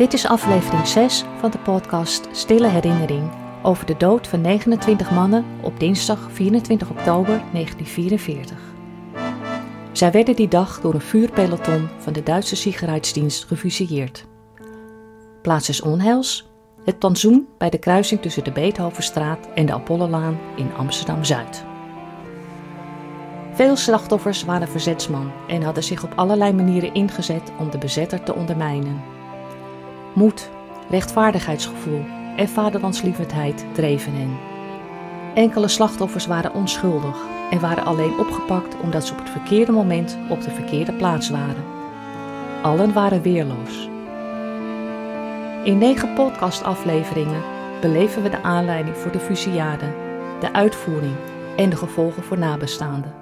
Dit is aflevering 6 van de podcast Stille Herinnering over de dood van 29 mannen op dinsdag 24 oktober 1944. Zij werden die dag door een vuurpeloton van de Duitse Sicherheidsdienst gefusilleerd. Plaats des onheils, het plantsoen bij de kruising tussen de Beethovenstraat en de Apollolaan in Amsterdam-Zuid. Veel slachtoffers waren verzetsman en hadden zich op allerlei manieren ingezet om de bezetter te ondermijnen. Moed, rechtvaardigheidsgevoel en vaderlandslievendheid dreven hen. Enkele slachtoffers waren onschuldig en waren alleen opgepakt omdat ze op het verkeerde moment op de verkeerde plaats waren. Allen waren weerloos. In negen podcastafleveringen beleven we de aanleiding voor de fusillade, de uitvoering en de gevolgen voor nabestaanden.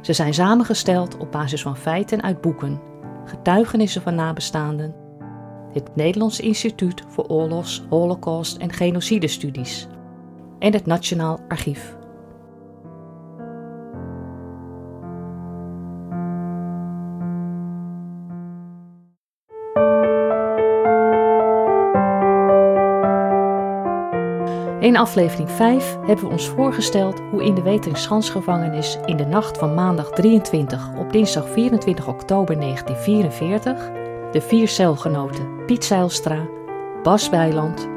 Ze zijn samengesteld op basis van feiten uit boeken, getuigenissen van nabestaanden, het Nederlands Instituut voor Oorlogs, Holocaust en Genocidestudies en het Nationaal Archief. In aflevering 5 hebben we ons voorgesteld hoe in de Weteringsschansgevangenis in de nacht van maandag 23 op dinsdag 24 oktober 1944 de vier celgenoten Piet Zeilstra, Bas Bijland,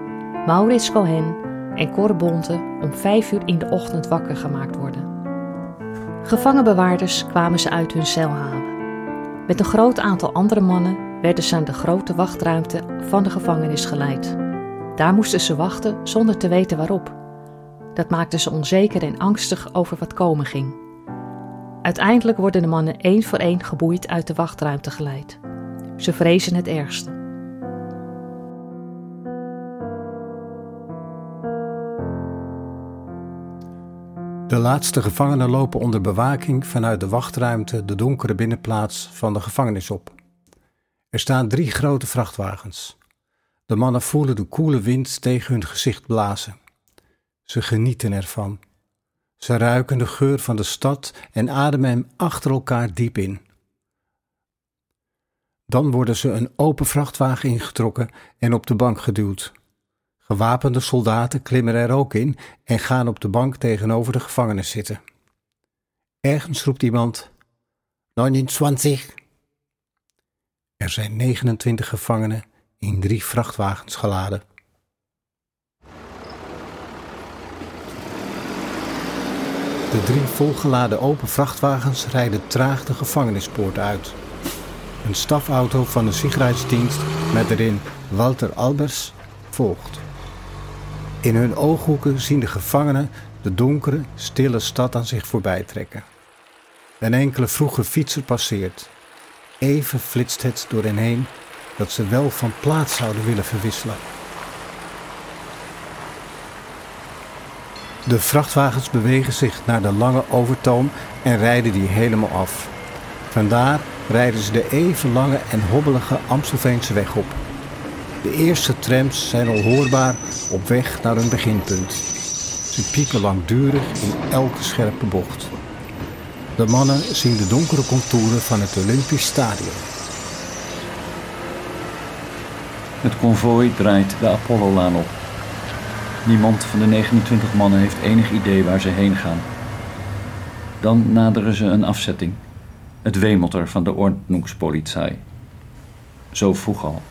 Maurits Cohen en Cor Bonte om 5 uur in de ochtend wakker gemaakt worden. Gevangenbewaarders kwamen ze uit hun cel halen. Met een groot aantal andere mannen werden ze aan de grote wachtruimte van de gevangenis geleid. Daar moesten ze wachten zonder te weten waarop. Dat maakte ze onzeker en angstig over wat komen ging. Uiteindelijk worden de mannen één voor één geboeid uit de wachtruimte geleid. Ze vrezen het ergste. De laatste gevangenen lopen onder bewaking vanuit de wachtruimte de donkere binnenplaats van de gevangenis op. Er staan drie grote vrachtwagens. De mannen voelen de koele wind tegen hun gezicht blazen. Ze genieten ervan. Ze ruiken de geur van de stad en ademen hem achter elkaar diep in. Dan worden ze een open vrachtwagen ingetrokken en op de bank geduwd. Gewapende soldaten klimmen er ook in en gaan op de bank tegenover de gevangenis zitten. Ergens roept iemand: 29. Er zijn 29 gevangenen in drie vrachtwagens geladen. De drie volgeladen open vrachtwagens rijden traag de gevangenispoort uit. Een stafauto van de Sicherheidsdienst met erin Walter Albers volgt. In hun ooghoeken zien de gevangenen de donkere, stille stad aan zich voorbij trekken. Een enkele vroege fietser passeert. Even flitst het door hen heen dat ze wel van plaats zouden willen verwisselen. De vrachtwagens bewegen zich naar de lange overtoom en rijden die helemaal af. Vandaar rijden ze de even lange en hobbelige Amstelveense weg op. De eerste trams zijn al hoorbaar op weg naar hun beginpunt. Ze piepen langdurig in elke scherpe bocht. De mannen zien de donkere contouren van het Olympisch Stadion. Het konvooi draait de Apollo-laan op. Niemand van de 29 mannen heeft enig idee waar ze heen gaan. Dan naderen ze een afzetting. Het wemelt er van de Ordnungspolizei. Zo vroeg al.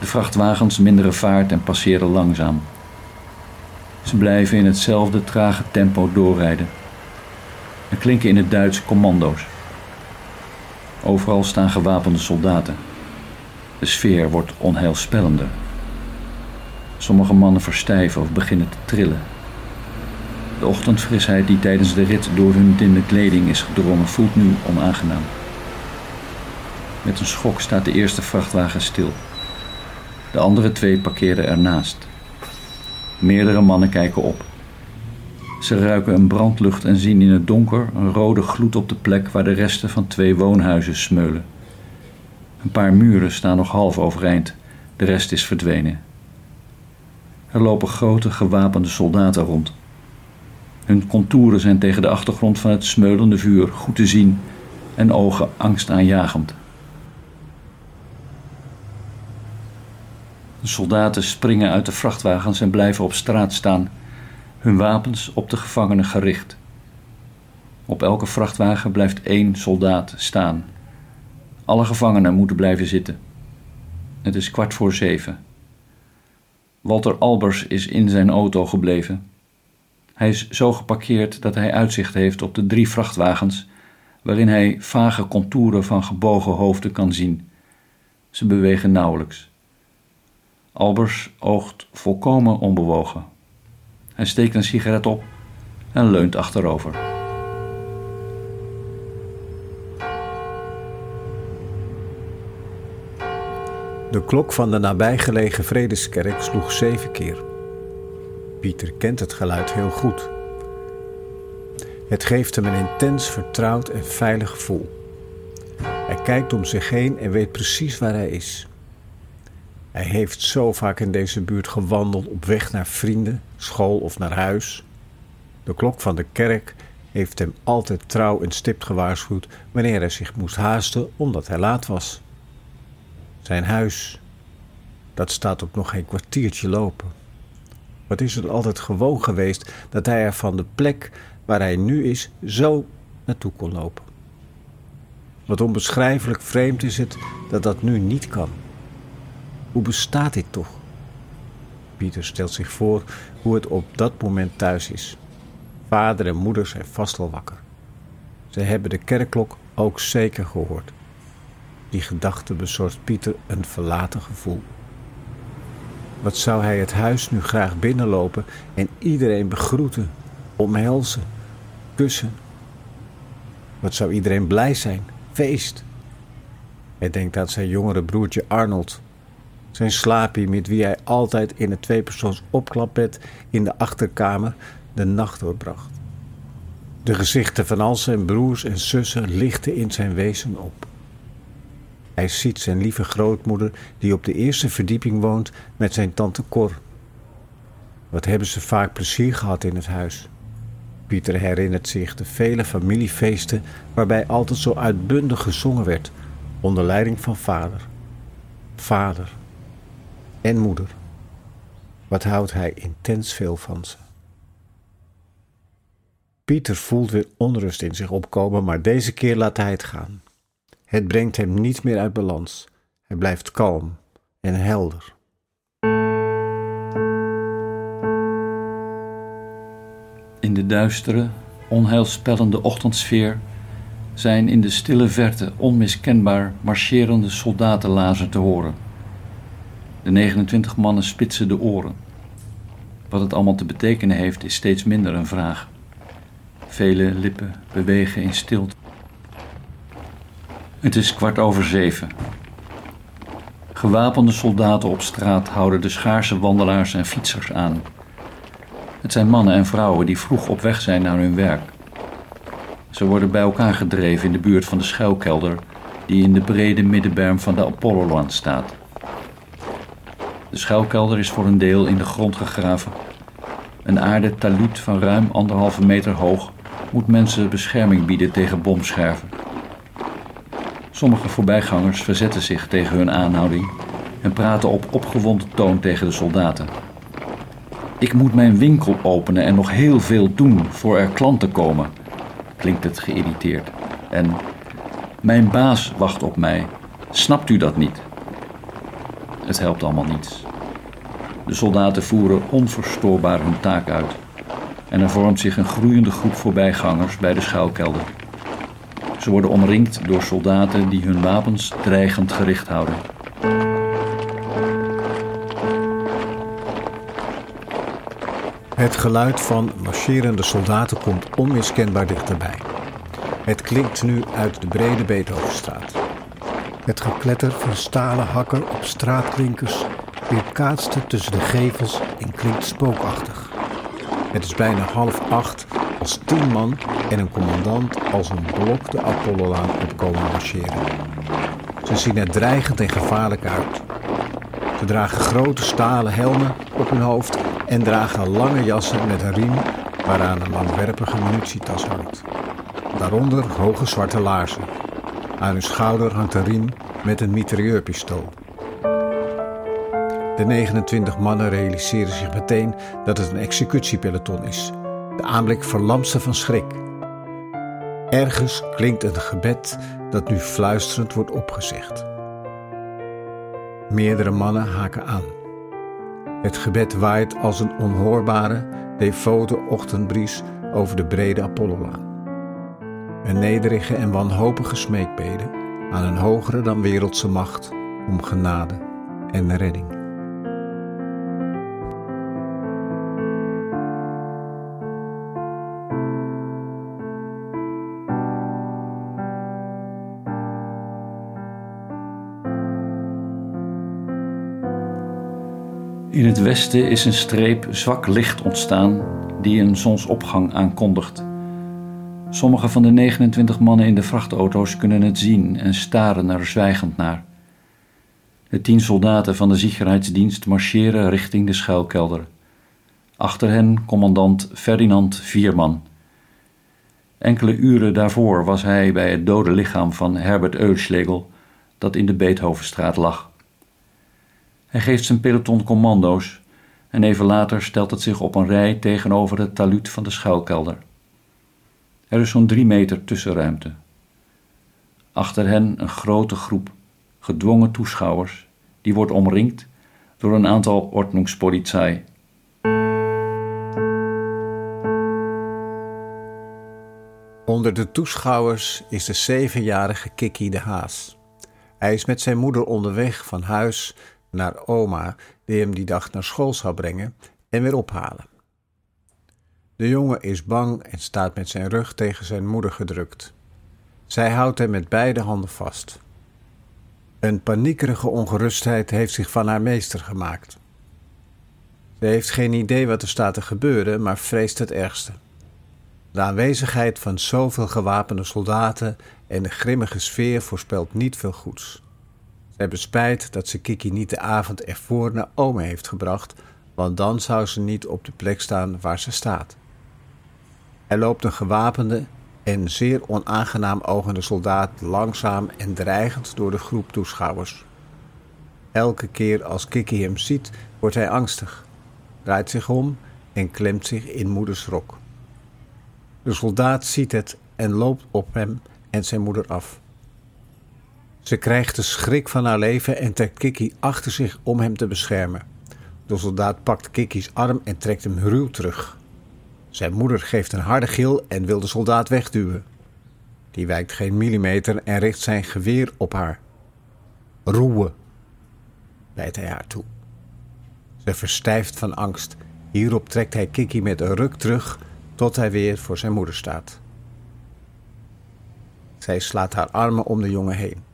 De vrachtwagens minderen vaart en passeren langzaam. Ze blijven in hetzelfde trage tempo doorrijden. Er klinken in het Duits commando's. Overal staan gewapende soldaten. De sfeer wordt onheilspellender. Sommige mannen verstijven of beginnen te trillen. De ochtendfrisheid die tijdens de rit door hun dunne kleding is gedrongen voelt nu onaangenaam. Met een schok staat de eerste vrachtwagen stil. De andere twee parkeren ernaast. Meerdere mannen kijken op. Ze ruiken een brandlucht en zien in het donker een rode gloed op de plek waar de resten van twee woonhuizen smeulen. Een paar muren staan nog half overeind, de rest is verdwenen. Er lopen grote gewapende soldaten rond. Hun contouren zijn tegen de achtergrond van het smeulende vuur goed te zien en ogen angstaanjagend. De soldaten springen uit de vrachtwagens en blijven op straat staan, hun wapens op de gevangenen gericht. Op elke vrachtwagen blijft één soldaat staan. Alle gevangenen moeten blijven zitten. Het is kwart voor zeven. Walter Albers is in zijn auto gebleven. Hij is zo geparkeerd dat hij uitzicht heeft op de drie vrachtwagens, waarin hij vage contouren van gebogen hoofden kan zien. Ze bewegen nauwelijks. Albers oogt volkomen onbewogen. Hij steekt een sigaret op en leunt achterover. De klok van de nabijgelegen Vredeskerk sloeg zeven keer. Pieter kent het geluid heel goed. Het geeft hem een intens vertrouwd en veilig gevoel. Hij kijkt om zich heen en weet precies waar hij is. Hij heeft zo vaak in deze buurt gewandeld op weg naar vrienden, school of naar huis. De klok van de kerk heeft hem altijd trouw en stipt gewaarschuwd wanneer hij zich moest haasten omdat hij laat was. Zijn huis, dat staat op nog geen kwartiertje lopen. Wat is het altijd gewoon geweest dat hij er van de plek waar hij nu is zo naartoe kon lopen. Wat onbeschrijfelijk vreemd is het dat dat nu niet kan. Hoe bestaat dit toch? Pieter stelt zich voor hoe het op dat moment thuis is. Vader en moeder zijn vast al wakker. Ze hebben de kerkklok ook zeker gehoord. Die gedachte bezorgt Pieter een verlaten gevoel. Wat zou hij het huis nu graag binnenlopen en iedereen begroeten, omhelzen, kussen? Wat zou iedereen blij zijn, feest? Hij denkt aan zijn jongere broertje Arnold, zijn slaapie met wie hij altijd in het tweepersoons opklapbed in de achterkamer de nacht doorbracht. De gezichten van al zijn broers en zussen lichten in zijn wezen op. Hij ziet zijn lieve grootmoeder, die op de eerste verdieping woont, met zijn tante Cor. Wat hebben ze vaak plezier gehad in het huis. Pieter herinnert zich de vele familiefeesten waarbij altijd zo uitbundig gezongen werd, onder leiding van vader. Vader en moeder. Wat houdt hij intens veel van ze. Pieter voelt weer onrust in zich opkomen, maar deze keer laat hij het gaan. Het brengt hem niet meer uit balans. Hij blijft kalm en helder. In de duistere, onheilspellende ochtendsfeer zijn in de stille verte onmiskenbaar marcherende soldatenlazen te horen. De 29 mannen spitsen de oren. Wat het allemaal te betekenen heeft, is steeds minder een vraag. Vele lippen bewegen in stilte. Het is kwart over zeven. Gewapende soldaten op straat houden de schaarse wandelaars en fietsers aan. Het zijn mannen en vrouwen die vroeg op weg zijn naar hun werk. Ze worden bij elkaar gedreven in de buurt van de schuilkelder die in de brede middenberm van de Apolloland staat. De schuilkelder is voor een deel in de grond gegraven. Een aarde taluut van ruim anderhalve meter hoog moet mensen bescherming bieden tegen bomscherven. Sommige voorbijgangers verzetten zich tegen hun aanhouding en praten op opgewonden toon tegen de soldaten. Ik moet mijn winkel openen en nog heel veel doen voor er klanten komen, klinkt het geïrriteerd. En mijn baas wacht op mij. Snapt u dat niet? Het helpt allemaal niets. De soldaten voeren onverstoorbaar hun taak uit. En er vormt zich een groeiende groep voorbijgangers bij de schuilkelder. Ze worden omringd door soldaten die hun wapens dreigend gericht houden. Het geluid van marcherende soldaten komt onmiskenbaar dichterbij. Het klinkt nu uit de brede Beethovenstraat. Het gekletter van stalen hakken op straatklinkers weerkaatste tussen de gevels en klinkt spookachtig. Het is bijna half acht als tien man en een commandant als een blok de Apollolaan opkomen marcheren. Ze zien er dreigend en gevaarlijk uit. Ze dragen grote stalen helmen op hun hoofd en dragen lange jassen met een riem waaraan een langwerpige munitietas hangt. Daaronder hoge zwarte laarzen. Aan hun schouder hangt een riem met een mitrailleurpistool. De 29 mannen realiseren zich meteen dat het een executiepeloton is. De aanblik verlamt ze van schrik. Ergens klinkt een gebed dat nu fluisterend wordt opgezegd. Meerdere mannen haken aan. Het gebed waait als een onhoorbare, devote ochtendbries over de brede Apollolaan. Een nederige en wanhopige smeekbede aan een hogere dan wereldse macht om genade en redding. In het westen is een streep zwak licht ontstaan die een zonsopgang aankondigt. Sommige van de 29 mannen in de vrachtauto's kunnen het zien en staren er zwijgend naar. De tien soldaten van de Sicherheidsdienst marcheren richting de schuilkelder. Achter hen commandant Ferdinand Vierman. Enkele uren daarvoor was hij bij het dode lichaam van Herbert Eulschlegel, dat in de Beethovenstraat lag. Hij geeft zijn peloton commando's en even later stelt het zich op een rij tegenover het taluut van de schuilkelder. Er is zo'n drie meter tussenruimte. Achter hen een grote groep gedwongen toeschouwers, die wordt omringd door een aantal ordnungspolizei. Onder de toeschouwers is de zevenjarige Kikki de Haas. Hij is met zijn moeder onderweg van huis naar oma, die hem die dag naar school zou brengen en weer ophalen. De jongen is bang en staat met zijn rug tegen zijn moeder gedrukt. Zij houdt hem met beide handen vast. Een paniekerige ongerustheid heeft zich van haar meester gemaakt. Ze heeft geen idee wat er staat te gebeuren, maar vreest het ergste. De aanwezigheid van zoveel gewapende soldaten en de grimmige sfeer voorspelt niet veel goeds. Hebben spijt dat ze Kiki niet de avond ervoor naar Ome heeft gebracht, want dan zou ze niet op de plek staan waar ze staat. Er loopt een gewapende en zeer onaangenaam ogende soldaat langzaam en dreigend door de groep toeschouwers. Elke keer als Kiki hem ziet, wordt hij angstig, draait zich om en klemt zich in moeders rok. De soldaat ziet het en loopt op hem en zijn moeder af. Ze krijgt de schrik van haar leven en trekt Kiki achter zich om hem te beschermen. De soldaat pakt Kiki's arm en trekt hem ruw terug. Zijn moeder geeft een harde gil en wil de soldaat wegduwen. Die wijkt geen millimeter en richt zijn geweer op haar. Roeien, leidt hij haar toe. Ze verstijft van angst. Hierop trekt hij Kiki met een ruk terug tot hij weer voor zijn moeder staat. Zij slaat haar armen om de jongen heen.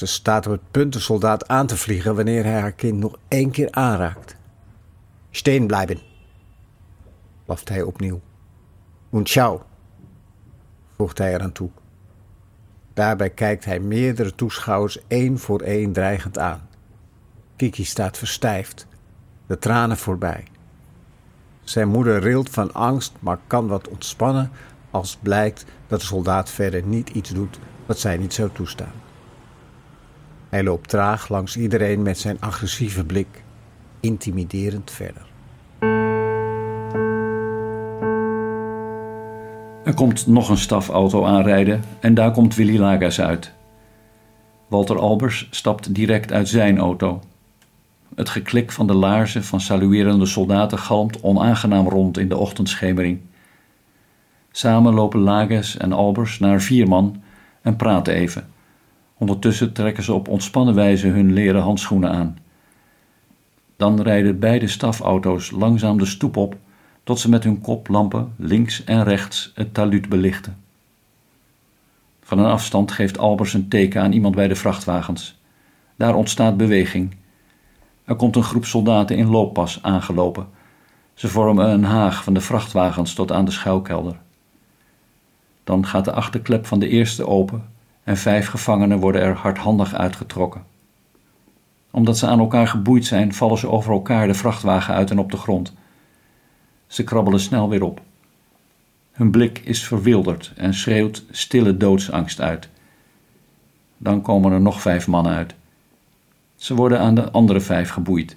Ze staat op het punt de soldaat aan te vliegen wanneer hij haar kind nog één keer aanraakt. Steen blijven, blaft hij opnieuw. Und ciao, voegt hij eraan toe. Daarbij kijkt hij meerdere toeschouwers één voor één dreigend aan. Kiki staat verstijfd, de tranen voorbij. Zijn moeder rilt van angst, maar kan wat ontspannen als blijkt dat de soldaat verder niet iets doet wat zij niet zou toestaan. Hij loopt traag langs iedereen met zijn agressieve blik, intimiderend verder. Er komt nog een stafauto aanrijden en daar komt Willy Lagas uit. Walter Albers stapt direct uit zijn auto. Het geklik van de laarzen van saluerende soldaten galmt onaangenaam rond in de ochtendschemering. Samen lopen Lagas en Albers naar Vierman en praten even. Ondertussen trekken ze op ontspannen wijze hun leren handschoenen aan. Dan rijden beide stafauto's langzaam de stoep op tot ze met hun koplampen links en rechts het taluut belichten. Van een afstand geeft Albers een teken aan iemand bij de vrachtwagens. Daar ontstaat beweging. Er komt een groep soldaten in looppas aangelopen. Ze vormen een haag van de vrachtwagens tot aan de schuilkelder. Dan gaat de achterklep van de eerste open en vijf gevangenen worden er hardhandig uitgetrokken. Omdat ze aan elkaar geboeid zijn, vallen ze over elkaar de vrachtwagen uit en op de grond. Ze krabbelen snel weer op. Hun blik is verwilderd en schreeuwt stille doodsangst uit. Dan komen er nog vijf mannen uit. Ze worden aan de andere vijf geboeid.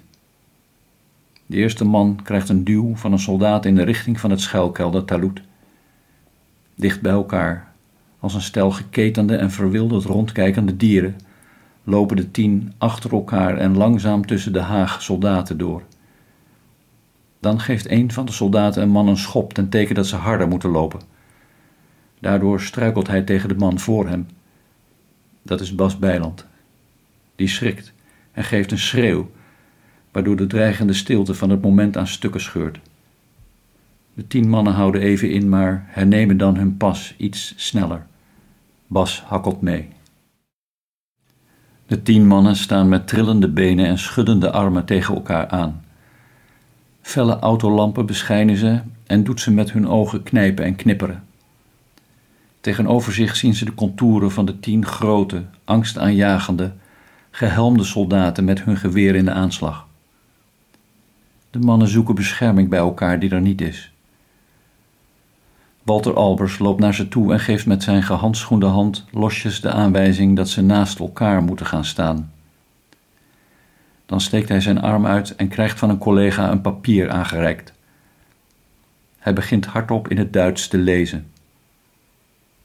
De eerste man krijgt een duw van een soldaat in de richting van het schuilkelder Talut. Dicht bij elkaar, als een stel geketende en verwilderd rondkijkende dieren, lopen de tien achter elkaar en langzaam tussen de haag soldaten door. Dan geeft een van de soldaten een man een schop ten teken dat ze harder moeten lopen. Daardoor struikelt hij tegen de man voor hem. Dat is Bas Bijland. Die schrikt en geeft een schreeuw, waardoor de dreigende stilte van het moment aan stukken scheurt. De tien mannen houden even in, maar hernemen dan hun pas iets sneller. Bas hakkelt mee. De tien mannen staan met trillende benen en schuddende armen tegen elkaar aan. Felle autolampen beschijnen ze en doet ze met hun ogen knijpen en knipperen. Tegenover zich zien ze de contouren van de tien grote, angstaanjagende, gehelmde soldaten met hun geweer in de aanslag. De mannen zoeken bescherming bij elkaar die er niet is. Walter Albers loopt naar ze toe en geeft met zijn gehandschoende hand losjes de aanwijzing dat ze naast elkaar moeten gaan staan. Dan steekt hij zijn arm uit en krijgt van een collega een papier aangereikt. Hij begint hardop in het Duits te lezen.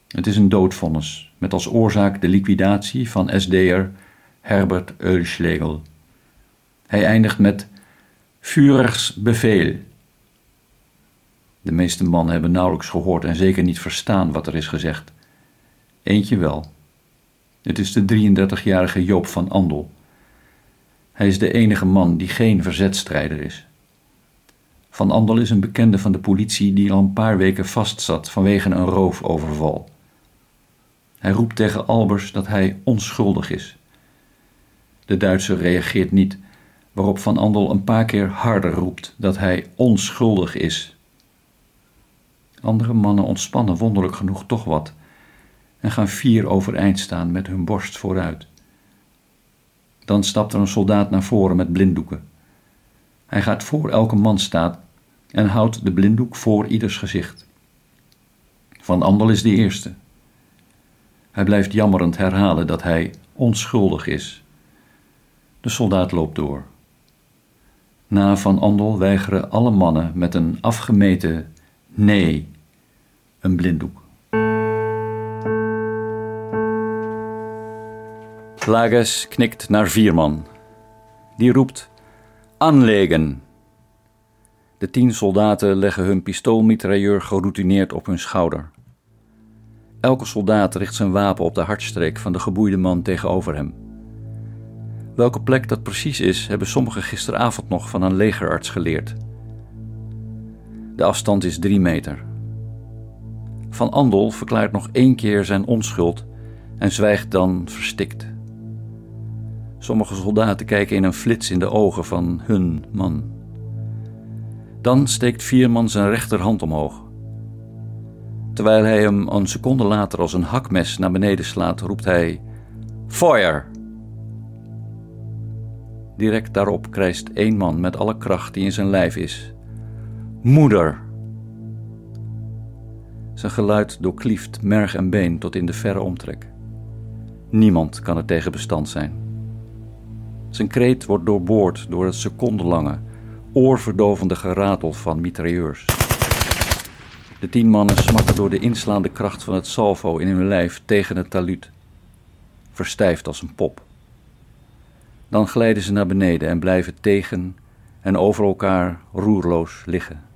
Het is een doodvonnis, met als oorzaak de liquidatie van SD'er Herbert Eulschlegel. Hij eindigt met Führers bevel. De meeste mannen hebben nauwelijks gehoord en zeker niet verstaan wat er is gezegd. Eentje wel. Het is de 33-jarige Joop van Andel. Hij is de enige man die geen verzetstrijder is. Van Andel is een bekende van de politie die al een paar weken vastzat vanwege een roofoverval. Hij roept tegen Albers dat hij onschuldig is. De Duitser reageert niet, waarop Van Andel een paar keer harder roept dat hij onschuldig is. Andere mannen ontspannen wonderlijk genoeg toch wat en gaan vier overeind staan met hun borst vooruit. Dan stapt er een soldaat naar voren met blinddoeken. Hij gaat voor elke man staan en houdt de blinddoek voor ieders gezicht. Van Andel is de eerste. Hij blijft jammerend herhalen dat hij onschuldig is. De soldaat loopt door. Na Van Andel weigeren alle mannen met een afgemeten nee een blinddoek. Lages knikt naar Vierman. Die roept: Aanlegen! De tien soldaten leggen hun pistoolmitrailleur geroutineerd op hun schouder. Elke soldaat richt zijn wapen op de hartstreek van de geboeide man tegenover hem. Welke plek dat precies is, hebben sommigen gisteravond nog van een legerarts geleerd. De afstand is drie meter. Van Andel verklaart nog één keer zijn onschuld en zwijgt dan verstikt. Sommige soldaten kijken in een flits in de ogen van hun man. Dan steekt Vierman zijn rechterhand omhoog. Terwijl hij hem een seconde later als een hakmes naar beneden slaat, roept hij: Feuer! Direct daarop krijst één man met alle kracht die in zijn lijf is: Moeder! Zijn geluid doorklieft merg en been tot in de verre omtrek. Niemand kan er tegen bestand zijn. Zijn kreet wordt doorboord door het secondenlange, oorverdovende geratel van mitrailleurs. De tien mannen smakken door de inslaande kracht van het salvo in hun lijf tegen het taluut, verstijfd als een pop. Dan glijden ze naar beneden en blijven tegen en over elkaar roerloos liggen.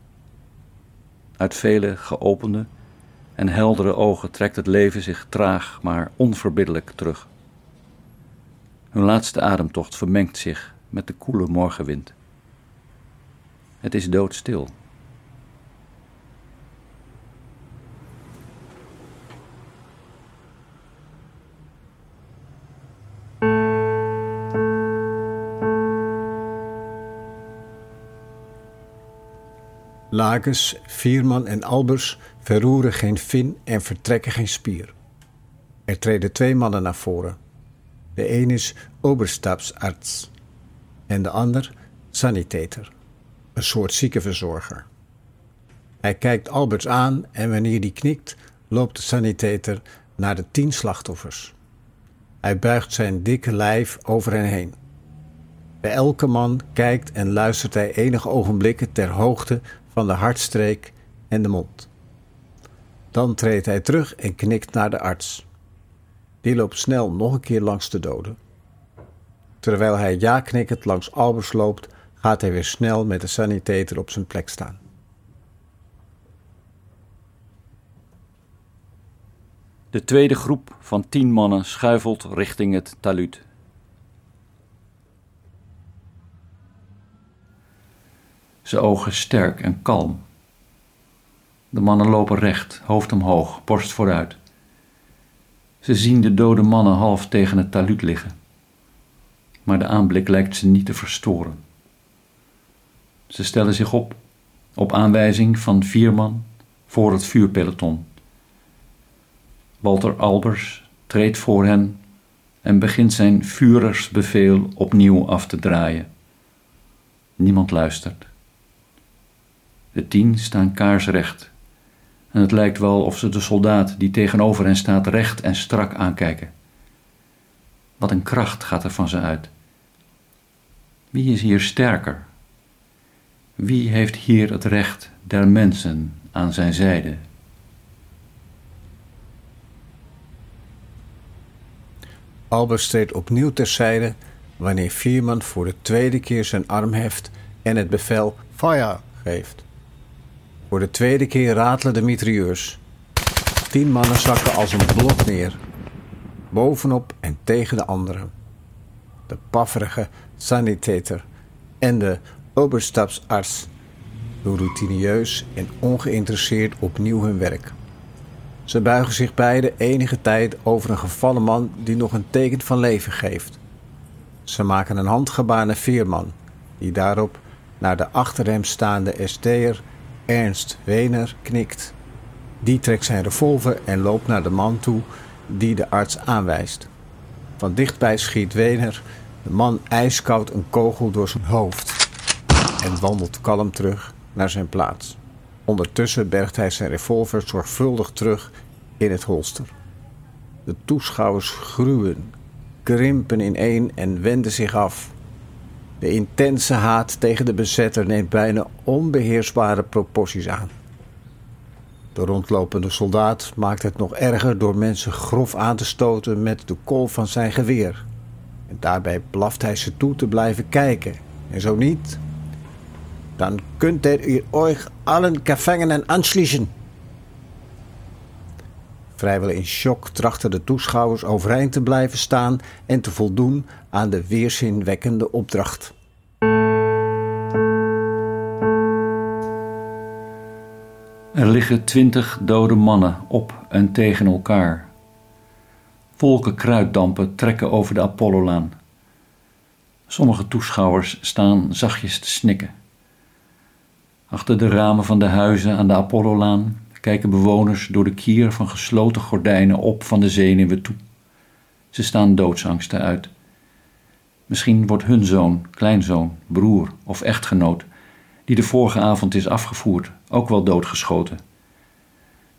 Uit vele geopende en heldere ogen trekt het leven zich traag maar onverbiddelijk terug. Hun laatste ademtocht vermengt zich met de koele morgenwind. Het is doodstil. Lages, Vierman en Albers verroeren geen vin en vertrekken geen spier. Er treden twee mannen naar voren. De een is oberstabsarts en de ander sanitator, een soort ziekenverzorger. Hij kijkt Alberts aan en wanneer die knikt, loopt de sanitator naar de tien slachtoffers. Hij buigt zijn dikke lijf over hen heen. Bij elke man kijkt en luistert hij enige ogenblikken ter hoogte van de hartstreek en de mond. Dan treedt hij terug en knikt naar de arts. Die loopt snel nog een keer langs de doden. Terwijl hij ja knikkend langs Albers loopt, gaat hij weer snel met de sanitator op zijn plek staan. De tweede groep van tien mannen schuifelt richting het taluut. Ze ogen sterk en kalm. De mannen lopen recht, hoofd omhoog, borst vooruit. Ze zien de dode mannen half tegen het taluut liggen. Maar de aanblik lijkt ze niet te verstoren. Ze stellen zich op, op aanwijzing van vier man, voor het vuurpeloton. Walter Albers treedt voor hen en begint zijn vurersbevel opnieuw af te draaien. Niemand luistert. De tien staan kaarsrecht en het lijkt wel of ze de soldaat die tegenover hen staat recht en strak aankijken. Wat een kracht gaat er van ze uit. Wie is hier sterker? Wie heeft hier het recht der mensen aan zijn zijde? Albers treedt opnieuw terzijde wanneer Vierman voor de tweede keer zijn arm heft en het bevel fire geeft. Voor de tweede keer ratelen de mitrailleurs. Tien mannen zakken als een blok neer. Bovenop en tegen de anderen. De pafferige sanitator en de oberstabsarts doen routineus en ongeïnteresseerd opnieuw hun werk. Ze buigen zich beide enige tijd over een gevallen man die nog een teken van leven geeft. Ze maken een handgebaar naar Veerman, die daarop naar de achter hem staande ST'er Ernst Wener knikt. Die trekt zijn revolver en loopt naar de man toe die de arts aanwijst. Van dichtbij schiet Wener de man ijskoud een kogel door zijn hoofd en wandelt kalm terug naar zijn plaats. Ondertussen bergt hij zijn revolver zorgvuldig terug in het holster. De toeschouwers gruwen, krimpen ineen en wenden zich af. De intense haat tegen de bezetter neemt bijna onbeheersbare proporties aan. De rondlopende soldaat maakt het nog erger door mensen grof aan te stoten met de kol van zijn geweer. En daarbij blaft hij ze toe te blijven kijken. En zo niet, dan kunt er u euch allen Gefangenen anschließen. Vrijwel in shock trachten de toeschouwers overeind te blijven staan en te voldoen aan de weerzinwekkende opdracht. Er liggen twintig dode mannen op en tegen elkaar. Wolken kruiddampen trekken over de Apollolaan. Sommige toeschouwers staan zachtjes te snikken. Achter de ramen van de huizen aan de Apollolaan kijken bewoners door de kier van gesloten gordijnen op van de zenuwen toe. Ze staan doodsangsten uit. Misschien wordt hun zoon, kleinzoon, broer of echtgenoot, die de vorige avond is afgevoerd, ook wel doodgeschoten.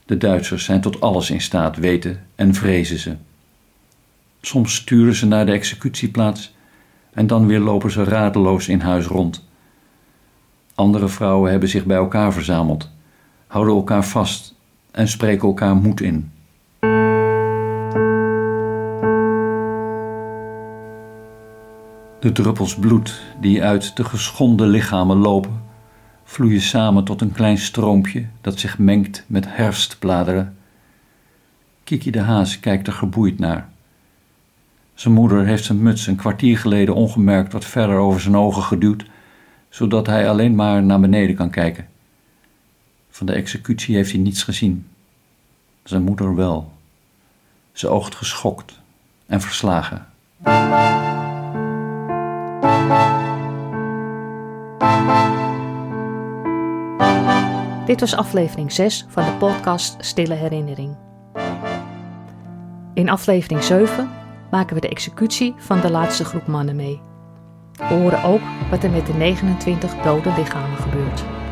De Duitsers zijn tot alles in staat, weten en vrezen ze. Soms sturen ze naar de executieplaats en dan weer lopen ze radeloos in huis rond. Andere vrouwen hebben zich bij elkaar verzameld, houden elkaar vast en spreken elkaar moed in. De druppels bloed die uit de geschonden lichamen lopen, vloeien samen tot een klein stroompje dat zich mengt met herfstbladeren. Kiki de Haas kijkt er geboeid naar. Zijn moeder heeft zijn muts een kwartier geleden ongemerkt wat verder over zijn ogen geduwd, zodat hij alleen maar naar beneden kan kijken. Van de executie heeft hij niets gezien. Zijn moeder wel. Ze oogt geschokt en verslagen. Dit was aflevering 6 van de podcast Stille Herinnering. In aflevering 7 maken we de executie van de laatste groep mannen mee. We horen ook wat er met de 29 dode lichamen gebeurt.